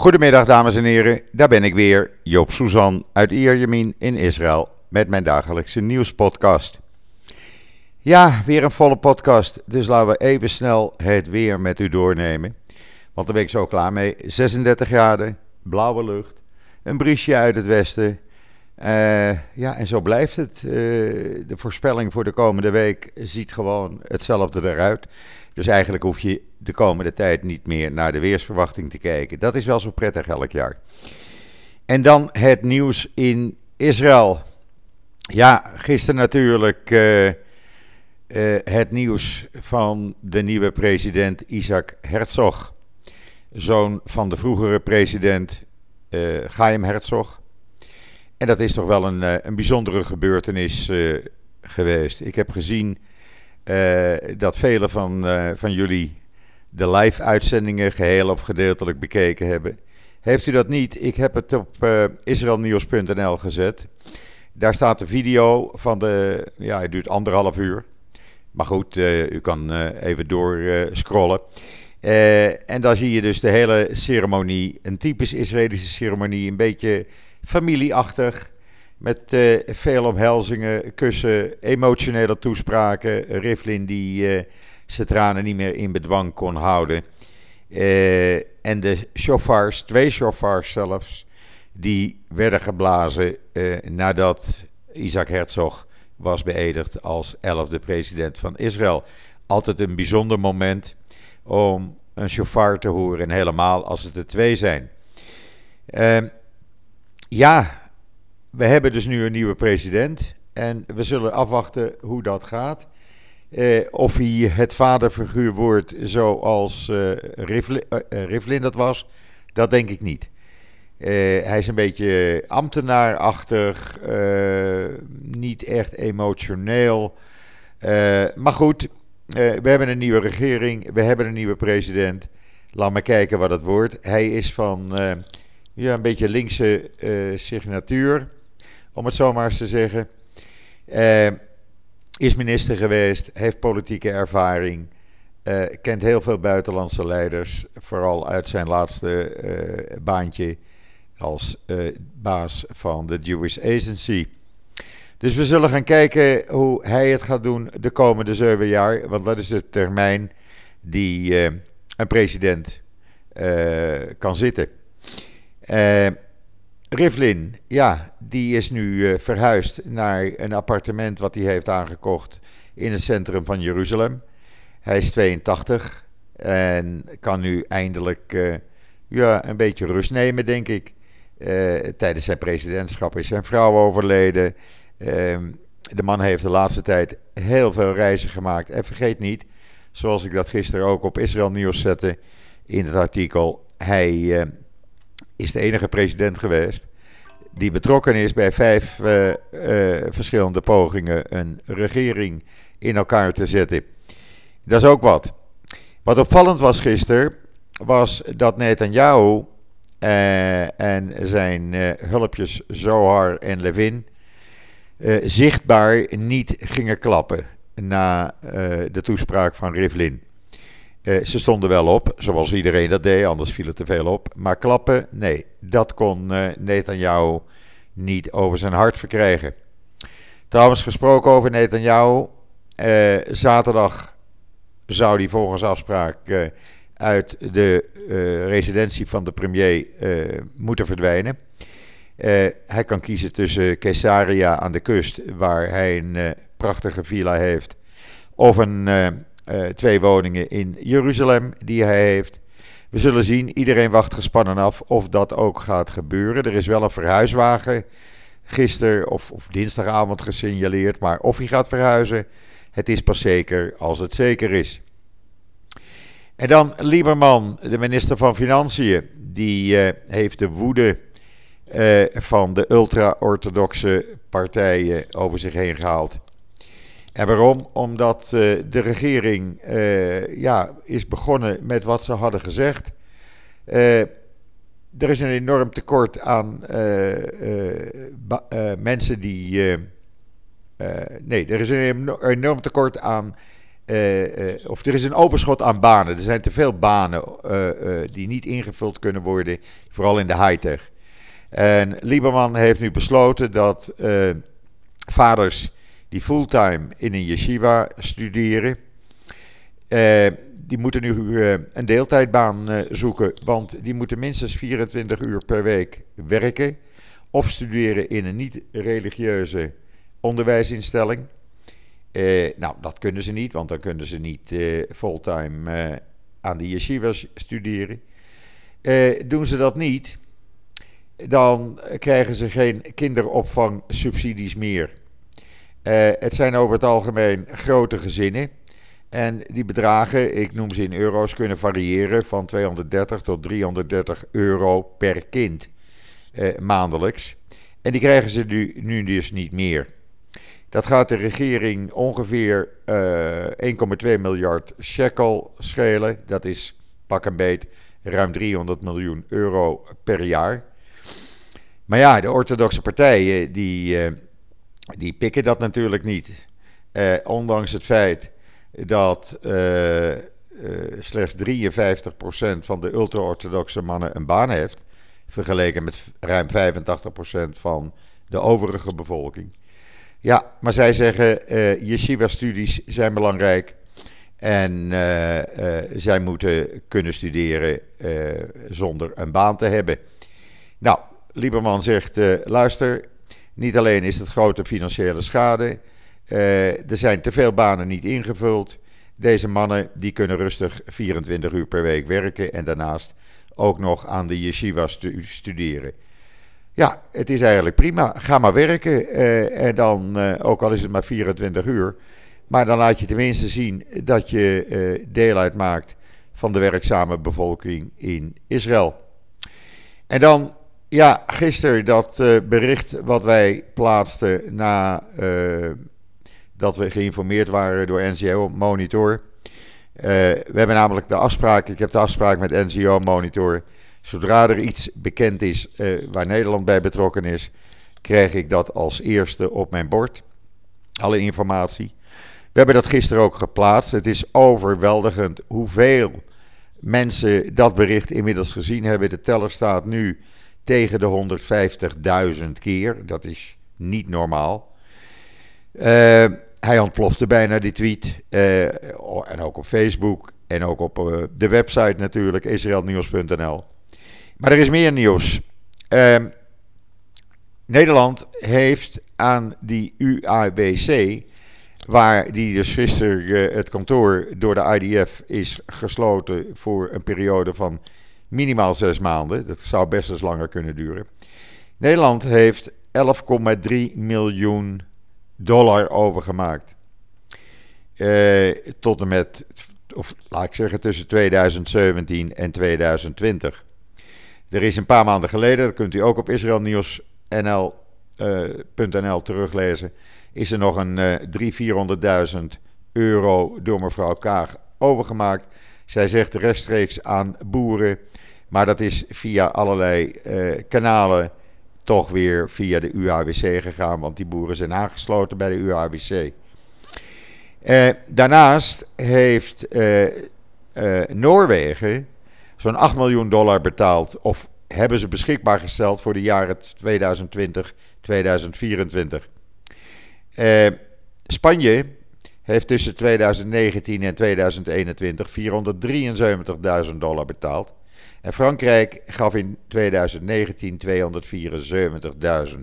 Goedemiddag dames en heren, daar ben ik weer, Joop Suzan uit Ierjemien in Israël met mijn dagelijkse nieuwspodcast. Ja, weer een volle podcast, dus laten we even snel het weer met u doornemen. Want daar ben ik zo klaar mee. 36 graden, blauwe lucht, een briesje uit het westen. Uh, ja, en zo blijft het. Uh, de voorspelling voor de komende week ziet gewoon hetzelfde eruit. Dus eigenlijk hoef je de komende tijd niet meer naar de weersverwachting te kijken. Dat is wel zo prettig elk jaar. En dan het nieuws in Israël. Ja, gisteren natuurlijk uh, uh, het nieuws van de nieuwe president Isaac Herzog. Zoon van de vroegere president uh, Chaim Herzog. En dat is toch wel een, een bijzondere gebeurtenis geweest. Ik heb gezien dat vele van, van jullie de live-uitzendingen geheel of gedeeltelijk bekeken hebben. Heeft u dat niet? Ik heb het op uh, israelnieuws.nl gezet. Daar staat de video van de. Ja, het duurt anderhalf uur. Maar goed, uh, u kan uh, even doorscrollen. en daar zie je dus de hele ceremonie. Een typisch Israëlische ceremonie. Een beetje familieachtig. Met veel omhelzingen, kussen, emotionele toespraken. Rivlin die zijn tranen niet meer in bedwang kon houden. Uh, en de chauffeurs, twee chauffeurs zelfs, die werden geblazen uh, nadat Isaac Herzog was beëdigd als elfde president van Israël. Altijd een bijzonder moment om een chauffeur te horen en helemaal als het er twee zijn. Uh, ja, we hebben dus nu een nieuwe president en we zullen afwachten hoe dat gaat. Eh, of hij het vaderfiguur wordt zoals uh, Rivlin, uh, Rivlin, dat was, dat denk ik niet. hij is een beetje ambtenaarachtig, niet echt emotioneel. maar goed, we hebben een nieuwe regering, we hebben een nieuwe president. Laat maar kijken wat het wordt. Hij is van ja, een beetje linkse signatuur, om het zo maar eens te zeggen is minister geweest, heeft politieke ervaring, uh, kent heel veel buitenlandse leiders, vooral uit zijn laatste uh, baantje als uh, baas van de Jewish Agency. Dus we zullen gaan kijken hoe hij het gaat doen de komende zeven jaar, want dat is de termijn die een president kan zitten. Rivlin, ja, die is nu uh, verhuisd naar een appartement wat hij heeft aangekocht in het centrum van Jeruzalem. Hij is 82 en kan nu eindelijk uh, ja, een beetje rust nemen, denk ik. Uh, tijdens zijn presidentschap is zijn vrouw overleden. Ehm, de man heeft de laatste tijd heel veel reizen gemaakt. En vergeet niet, zoals ik dat gisteren ook op Israël Nieuws zette in het artikel, hij is de enige president geweest die betrokken is bij vijf uh, uh, verschillende pogingen een regering in elkaar te zetten. Dat is ook wat. Wat opvallend was gisteren, was dat Netanyahu uh, en zijn hulpjes Zohar en Levin zichtbaar niet gingen klappen na de toespraak van Rivlin. Uh, ze stonden wel op, zoals iedereen dat deed, anders viel het te veel op. Maar klappen, nee, dat kon uh, Netanyahu niet over zijn hart verkrijgen. Trouwens, gesproken over Netanyahu. Uh, zaterdag zou hij volgens afspraak uit de residentie van de premier moeten verdwijnen. hij kan kiezen tussen Caesarea aan de kust, waar hij een prachtige villa heeft, of een uh, twee woningen in Jeruzalem die hij heeft. We zullen zien, iedereen wacht gespannen af of dat ook gaat gebeuren. Er is wel een verhuiswagen gisteren of, of dinsdagavond gesignaleerd, maar of hij gaat verhuizen, het is pas zeker als het zeker is. En dan Lieberman, de minister van Financiën, die uh, heeft de woede uh, van de ultra-orthodoxe partijen over zich heen gehaald. En waarom? Omdat uh, de regering uh, ja, is begonnen met wat ze hadden gezegd. Uh, er is een enorm tekort aan mensen die. nee, er is een enorm tekort aan of er is een overschot aan banen. Er zijn te veel banen die niet ingevuld kunnen worden, vooral in de high-tech. En Lieberman heeft nu besloten dat vaders die fulltime in een yeshiva studeren, die moeten nu een deeltijdbaan zoeken, want die moeten minstens 24 uur per week werken of studeren in een niet-religieuze onderwijsinstelling. Eh, nou, dat kunnen ze niet, want dan kunnen ze niet eh, fulltime eh, aan de yeshiva studeren. Eh, doen ze dat niet, dan krijgen ze geen kinderopvangsubsidies meer. Eh, het zijn over het algemeen grote gezinnen. En die bedragen, ik noem ze in euro's, kunnen variëren van 230 tot 330 euro per kind eh, maandelijks. En die krijgen ze nu, nu dus niet meer. Dat gaat de regering ongeveer eh, 1,2 miljard shekel schelen. Dat is pak een beet ruim 300 miljoen euro per jaar. Maar ja, de orthodoxe partijen die, uh, die pikken dat natuurlijk niet. Uh, ondanks het feit dat slechts 53% van de ultra-orthodoxe mannen een baan heeft vergeleken met ruim 85% van de overige bevolking. Ja, maar zij zeggen uh, yeshiva-studies zijn belangrijk en zij moeten kunnen studeren zonder een baan te hebben. Nou, Lieberman zegt, luister, niet alleen is het grote financiële schade, er zijn te veel banen niet ingevuld. Deze mannen die kunnen rustig 24 uur per week werken en daarnaast ook nog aan de yeshiva studeren. Ja, het is eigenlijk prima. Ga maar werken. Eh, en dan, eh, ook al is het maar 24 uur. Maar dan laat je tenminste zien dat je deel uitmaakt van de werkzame bevolking in Israël. En dan, ja, gisteren dat bericht wat wij plaatsten na dat we geïnformeerd waren door NCO Monitor. Eh, we hebben namelijk de afspraak, ik heb de afspraak met NGO Monitor. Zodra er iets bekend is waar Nederland bij betrokken is, krijg ik dat als eerste op mijn bord. Alle informatie. We hebben dat gisteren ook geplaatst. Het is overweldigend hoeveel mensen dat bericht inmiddels gezien hebben. De teller staat nu tegen de 150.000 keer. Dat is niet normaal. Uh, hij ontplofte bijna die tweet. Uh, en ook op Facebook. En ook op uh, de website natuurlijk, israelnieuws.nl. Maar er is meer nieuws. Uh, Nederland heeft aan die UABC, waar die dus gisteren het kantoor door de IDF is gesloten voor een periode van minimaal zes maanden. Dat zou best eens langer kunnen duren. Nederland heeft 11,3 miljoen dollar overgemaakt. Uh, tot en met, of laat ik zeggen, tussen 2017 en 2020. Er is een paar maanden geleden, dat kunt u ook op israelnieuws.nl uh, teruglezen, is er nog een uh, 300.000, 400.000 euro door mevrouw Kaag overgemaakt. Zij zegt rechtstreeks aan boeren, maar dat is via allerlei uh, kanalen toch weer via de UAWC gegaan, want die boeren zijn aangesloten bij de UAWC. Eh, daarnaast heeft uh, Noorwegen zo'n 8 miljoen dollar betaald, of hebben ze beschikbaar gesteld voor de jaren 2020-2024. Spanje heeft tussen 2019 en 2021 473.000 dollar betaald. En Frankrijk gaf in 2019 274.000.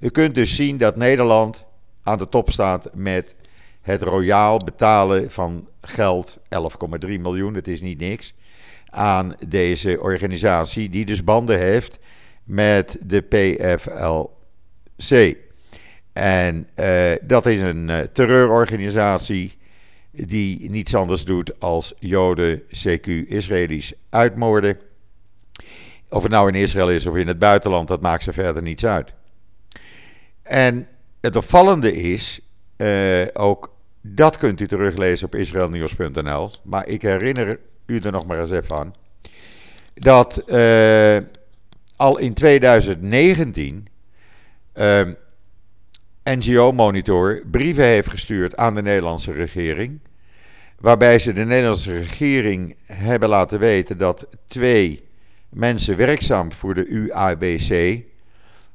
U kunt dus zien dat Nederland aan de top staat met het royaal betalen van geld, 11,3 miljoen, het is niet niks, aan deze organisatie die dus banden heeft met de PFLC. En uh, dat is een uh, terreurorganisatie die niets anders doet als Joden, CQ, Israëli's uitmoorden. Of het nou in Israël is of in het buitenland, dat maakt ze verder niets uit. En het opvallende is, uh, ook dat kunt u teruglezen op israelnieuws.nl, maar ik herinner u er nog maar eens even aan, dat uh, al in 2019 uh, NGO Monitor brieven heeft gestuurd aan de Nederlandse regering Waarbij ze de Nederlandse regering hebben laten weten dat twee mensen werkzaam voor de UABC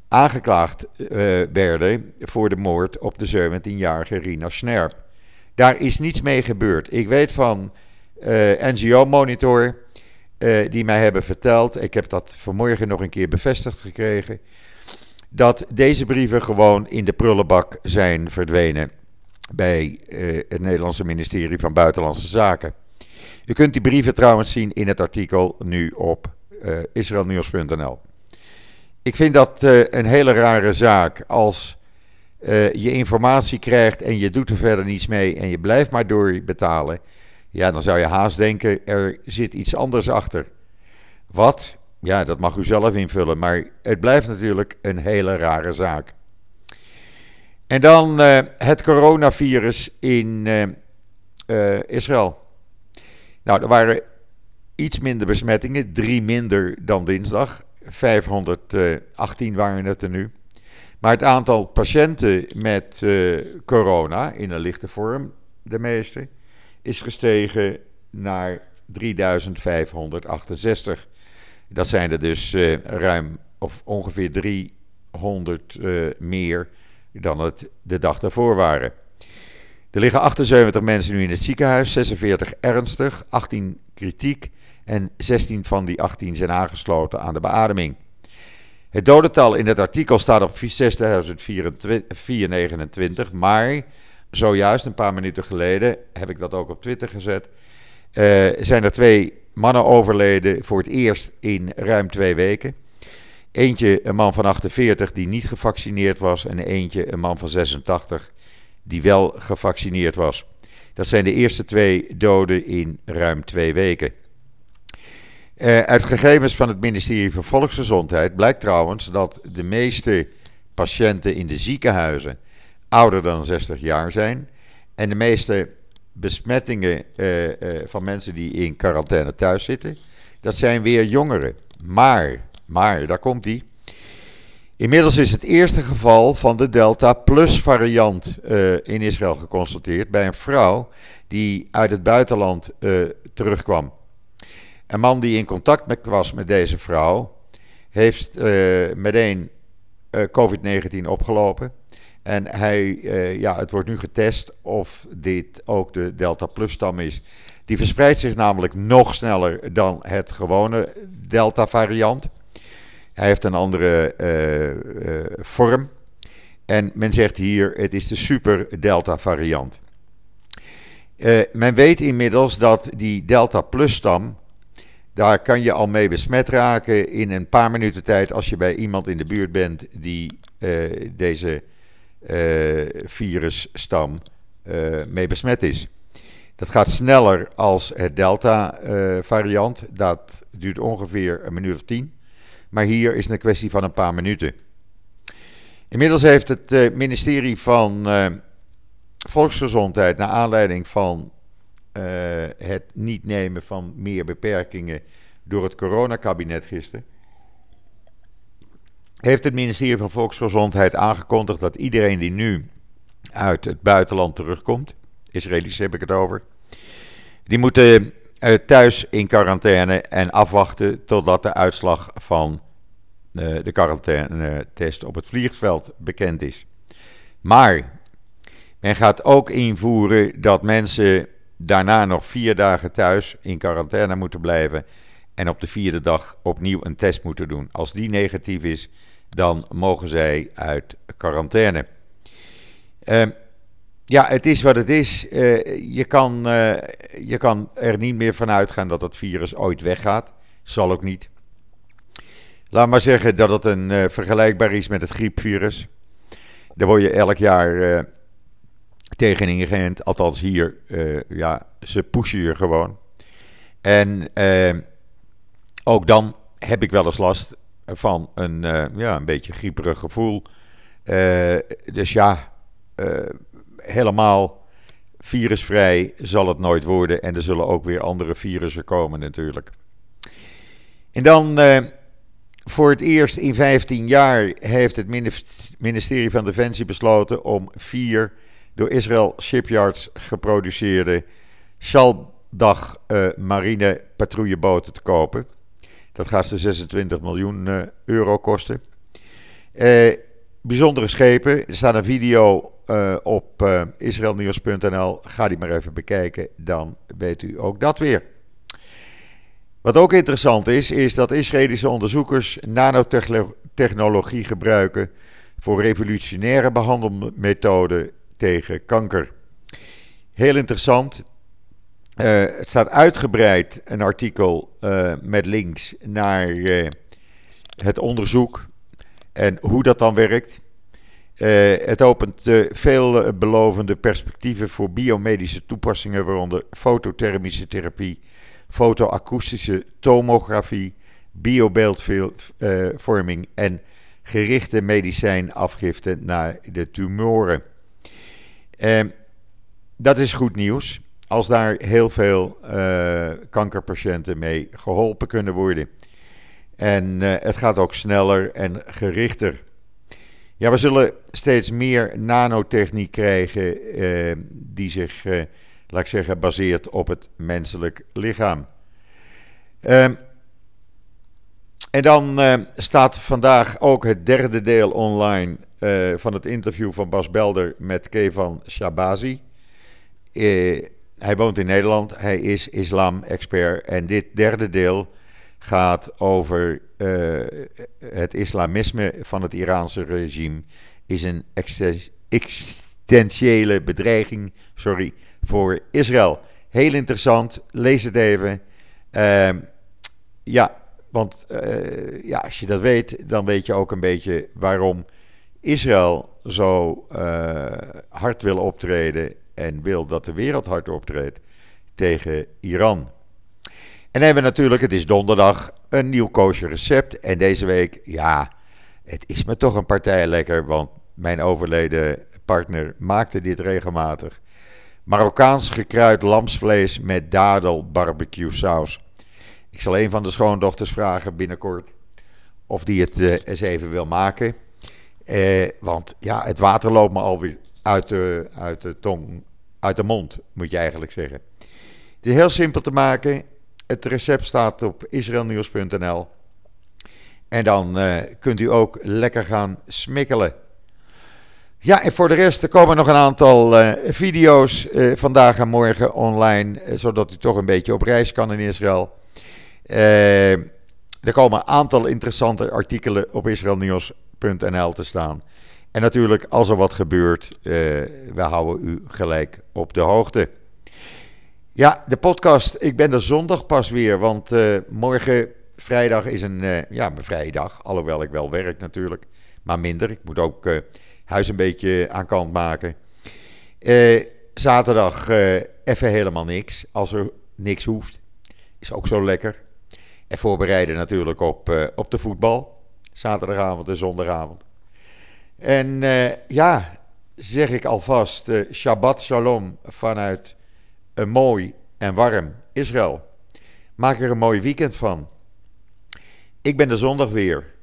aangeklaagd uh, werden voor de moord op de 17-jarige Rina Sner. Daar is niets mee gebeurd. Ik weet van uh, NGO Monitor, uh, die mij hebben verteld, ik heb dat vanmorgen nog een keer bevestigd gekregen, dat deze brieven gewoon in de prullenbak zijn verdwenen bij het Nederlandse ministerie van Buitenlandse Zaken. U kunt die brieven trouwens zien in het artikel nu op israelnieuws.nl. Ik vind dat een hele rare zaak als je informatie krijgt en je doet er verder niets mee en je blijft maar doorbetalen. Ja, dan zou je haast denken, er zit iets anders achter. Wat? Ja, dat mag u zelf invullen, maar het blijft natuurlijk een hele rare zaak. En dan het coronavirus in Israël. Nou, er waren iets minder besmettingen, drie minder dan dinsdag. 518 waren het er nu. Maar het aantal patiënten met corona, in een lichte vorm, de meeste, is gestegen naar 3568. Dat zijn er dus uh, ruim of ongeveer 300 uh, eh, meer dan het de dag daarvoor waren. Er liggen 78 mensen nu in het ziekenhuis, 46 ernstig, 18 kritiek en 16 van die 18 zijn aangesloten aan de beademing. Het dodental in het artikel staat op 6.429, maar zojuist een paar minuten geleden, heb ik dat ook op Twitter gezet, uh, zijn er twee mannen overleden voor het eerst in ruim twee weken. Eentje een man van 48 die niet gevaccineerd was en eentje een man van 86 die wel gevaccineerd was. Dat zijn de eerste twee doden in ruim twee weken. Uh, uit gegevens van het ministerie van Volksgezondheid blijkt trouwens dat de meeste patiënten in de ziekenhuizen ouder dan 60 jaar zijn. En de meeste besmettingen uh, uh, van mensen die in quarantaine thuis zitten, dat zijn weer jongeren. Maar, maar, daar komt die. Inmiddels is het eerste geval van de Delta Plus variant in Israël geconstateerd bij een vrouw die uit het buitenland terugkwam. Een man die in contact met, was met deze vrouw heeft meteen COVID-19 opgelopen. En hij, uh, ja, het wordt nu getest of dit ook de Delta Plus-stam is. Die verspreidt zich namelijk nog sneller dan het gewone Delta-variant. Hij heeft een andere vorm. En men zegt hier, het is de super Delta-variant. men weet inmiddels dat die Delta Plus-stam, daar kan je al mee besmet raken in een paar minuten tijd als je bij iemand in de buurt bent die deze uh, virusstam uh, mee besmet is. Dat gaat sneller als het Delta-variant. Dat duurt ongeveer een minuut of tien. Maar hier is het een kwestie van een paar minuten. Inmiddels heeft het ministerie van Volksgezondheid, naar aanleiding van het niet nemen van meer beperkingen door het coronakabinet gisteren, heeft het ministerie van Volksgezondheid aangekondigd dat iedereen die nu uit het buitenland terugkomt, Israëli's heb ik het over, die moeten uh, thuis in quarantaine en afwachten totdat de uitslag van uh, de quarantaine-test op het vliegveld bekend is. Maar men gaat ook invoeren dat mensen daarna nog vier dagen thuis in quarantaine moeten blijven en op de vierde dag opnieuw een test moeten doen. Als die negatief is, dan mogen zij uit quarantaine. Uh, ja, het is wat het is. Uh, je, kan, uh, je kan er niet meer van uitgaan dat het virus ooit weggaat. Zal ook niet. Laat maar zeggen dat het een uh, vergelijkbaar is met het griepvirus. Daar word je elk jaar tegen ingeënt. Althans hier, ja, ze pushen je gewoon. En ook dan heb ik wel eens last van een, uh, ja, een beetje grieperig gevoel. Dus ja, helemaal virusvrij zal het nooit worden. En er zullen ook weer andere virussen komen natuurlijk. En dan voor het eerst in 15 jaar heeft het ministerie van Defensie besloten om vier door Israël Shipyards geproduceerde Schaldag uh, marine patrouilleboten te kopen. Dat gaat ze 26 miljoen uh, euro kosten. Uh, bijzondere schepen. Er staat een video op israelnieuws.nl. Ga die maar even bekijken, dan weet u ook dat weer. Wat ook interessant is, is dat Israëlische onderzoekers nanotechnologie gebruiken voor revolutionaire behandelmethoden tegen kanker. Heel interessant. Uh, het staat uitgebreid een artikel uh, met links naar uh, het onderzoek en hoe dat dan werkt. het opent veelbelovende perspectieven voor biomedische toepassingen, waaronder fotothermische therapie, fotoakoestische tomografie, biobeeldvorming en gerichte medicijnafgifte naar de tumoren. Dat is goed nieuws als daar heel veel uh, kankerpatiënten mee geholpen kunnen worden. En uh, het gaat ook sneller en gerichter. Ja, we zullen steeds meer nanotechniek krijgen uh, die zich, laat ik zeggen, baseert op het menselijk lichaam. Ehm, en dan staat vandaag ook het derde deel online van het interview van Bas Belder met Kevan Shabazi. Hij woont in Nederland, hij is islam-expert. En dit derde deel gaat over uh, het islamisme van het Iraanse regime. Is een existentiële bedreiging sorry, voor Israël. Heel interessant, lees het even. Uh, ja, want ja, als je dat weet, dan weet je ook een beetje waarom Israël zo uh, hard wil optreden en wil dat de wereld hard optreedt tegen Iran. En hebben we natuurlijk, het is donderdag, een nieuw koosje recept. En deze week, ja, het is me toch een partij lekker, want mijn overleden partner maakte dit regelmatig. Marokkaans gekruid lamsvlees met dadel barbecue saus. Ik zal een van de schoondochters vragen binnenkort of die het uh, eens even wil maken. Eh, want ja, het water loopt me alweer uit de, uit de tong, uit de mond, moet je eigenlijk zeggen. Het is heel simpel te maken. Het recept staat op israelnieuws.nl. En dan uh, kunt u ook lekker gaan smikkelen. Ja, en voor de rest er komen nog een aantal uh, video's uh, vandaag en morgen online, zodat u toch een beetje op reis kan in Israël. er komen een aantal interessante artikelen op israelnieuws.nl te staan. En natuurlijk, als er wat gebeurt, uh, we houden u gelijk op de hoogte. Ja, de podcast. Ik ben er zondag pas weer, want uh, morgen vrijdag is een, uh, ja, een vrije dag. Alhoewel ik wel werk natuurlijk, maar minder. Ik moet ook huis een beetje aan kant maken. zaterdag even helemaal niks, als er niks hoeft. Is ook zo lekker. En voorbereiden natuurlijk op, op de voetbal. Zaterdagavond en zondagavond. En uh, ja, zeg ik alvast, uh, Shabbat Shalom vanuit een mooi en warm Israël. Maak er een mooi weekend van. Ik ben de zondag weer.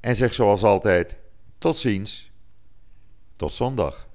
En zeg zoals altijd, tot ziens. Tot zondag.